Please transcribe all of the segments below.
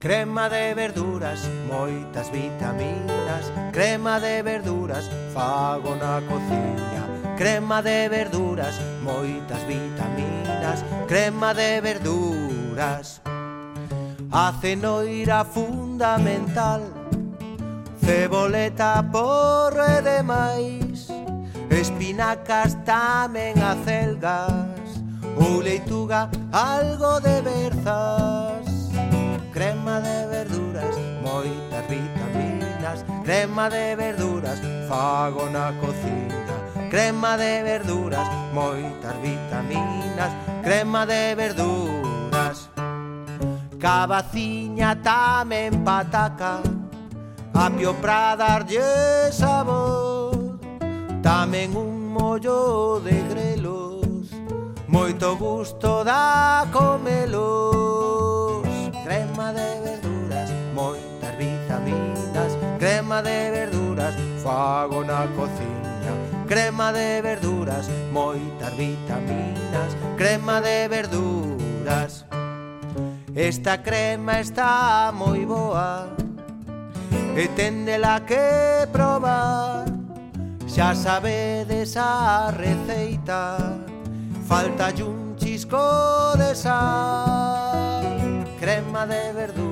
Crema de verduras, moitas vitaminas. Crema de verduras, fago na cociña. Crema de verduras, moitas vitaminas. Crema de verduras. A cenoira fundamental Ceboleta, porro e demais. Espinacas tamén acelgas Ou leituga, algo de berzas crema de verduras, moitas vitaminas, crema de verduras, fago na cocina. Crema de verduras, moitas vitaminas, crema de verduras. Cabaciña tamén pataca, apio pra darlle sabor. Tamén un mollo de grelos, moito gusto da comelos. crema de verduras, fago na cociña, crema de verduras, moitas vitaminas, crema de verduras. Esta crema está moi boa e tendela que probar. Xa sabedes a receita, falta un chisco de sal, crema de verduras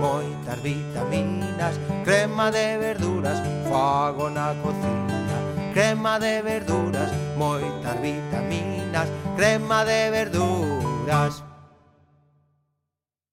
moitas vitaminas Crema de verduras, fago na cocina. Crema de verduras, moitas vitaminas Crema de verduras.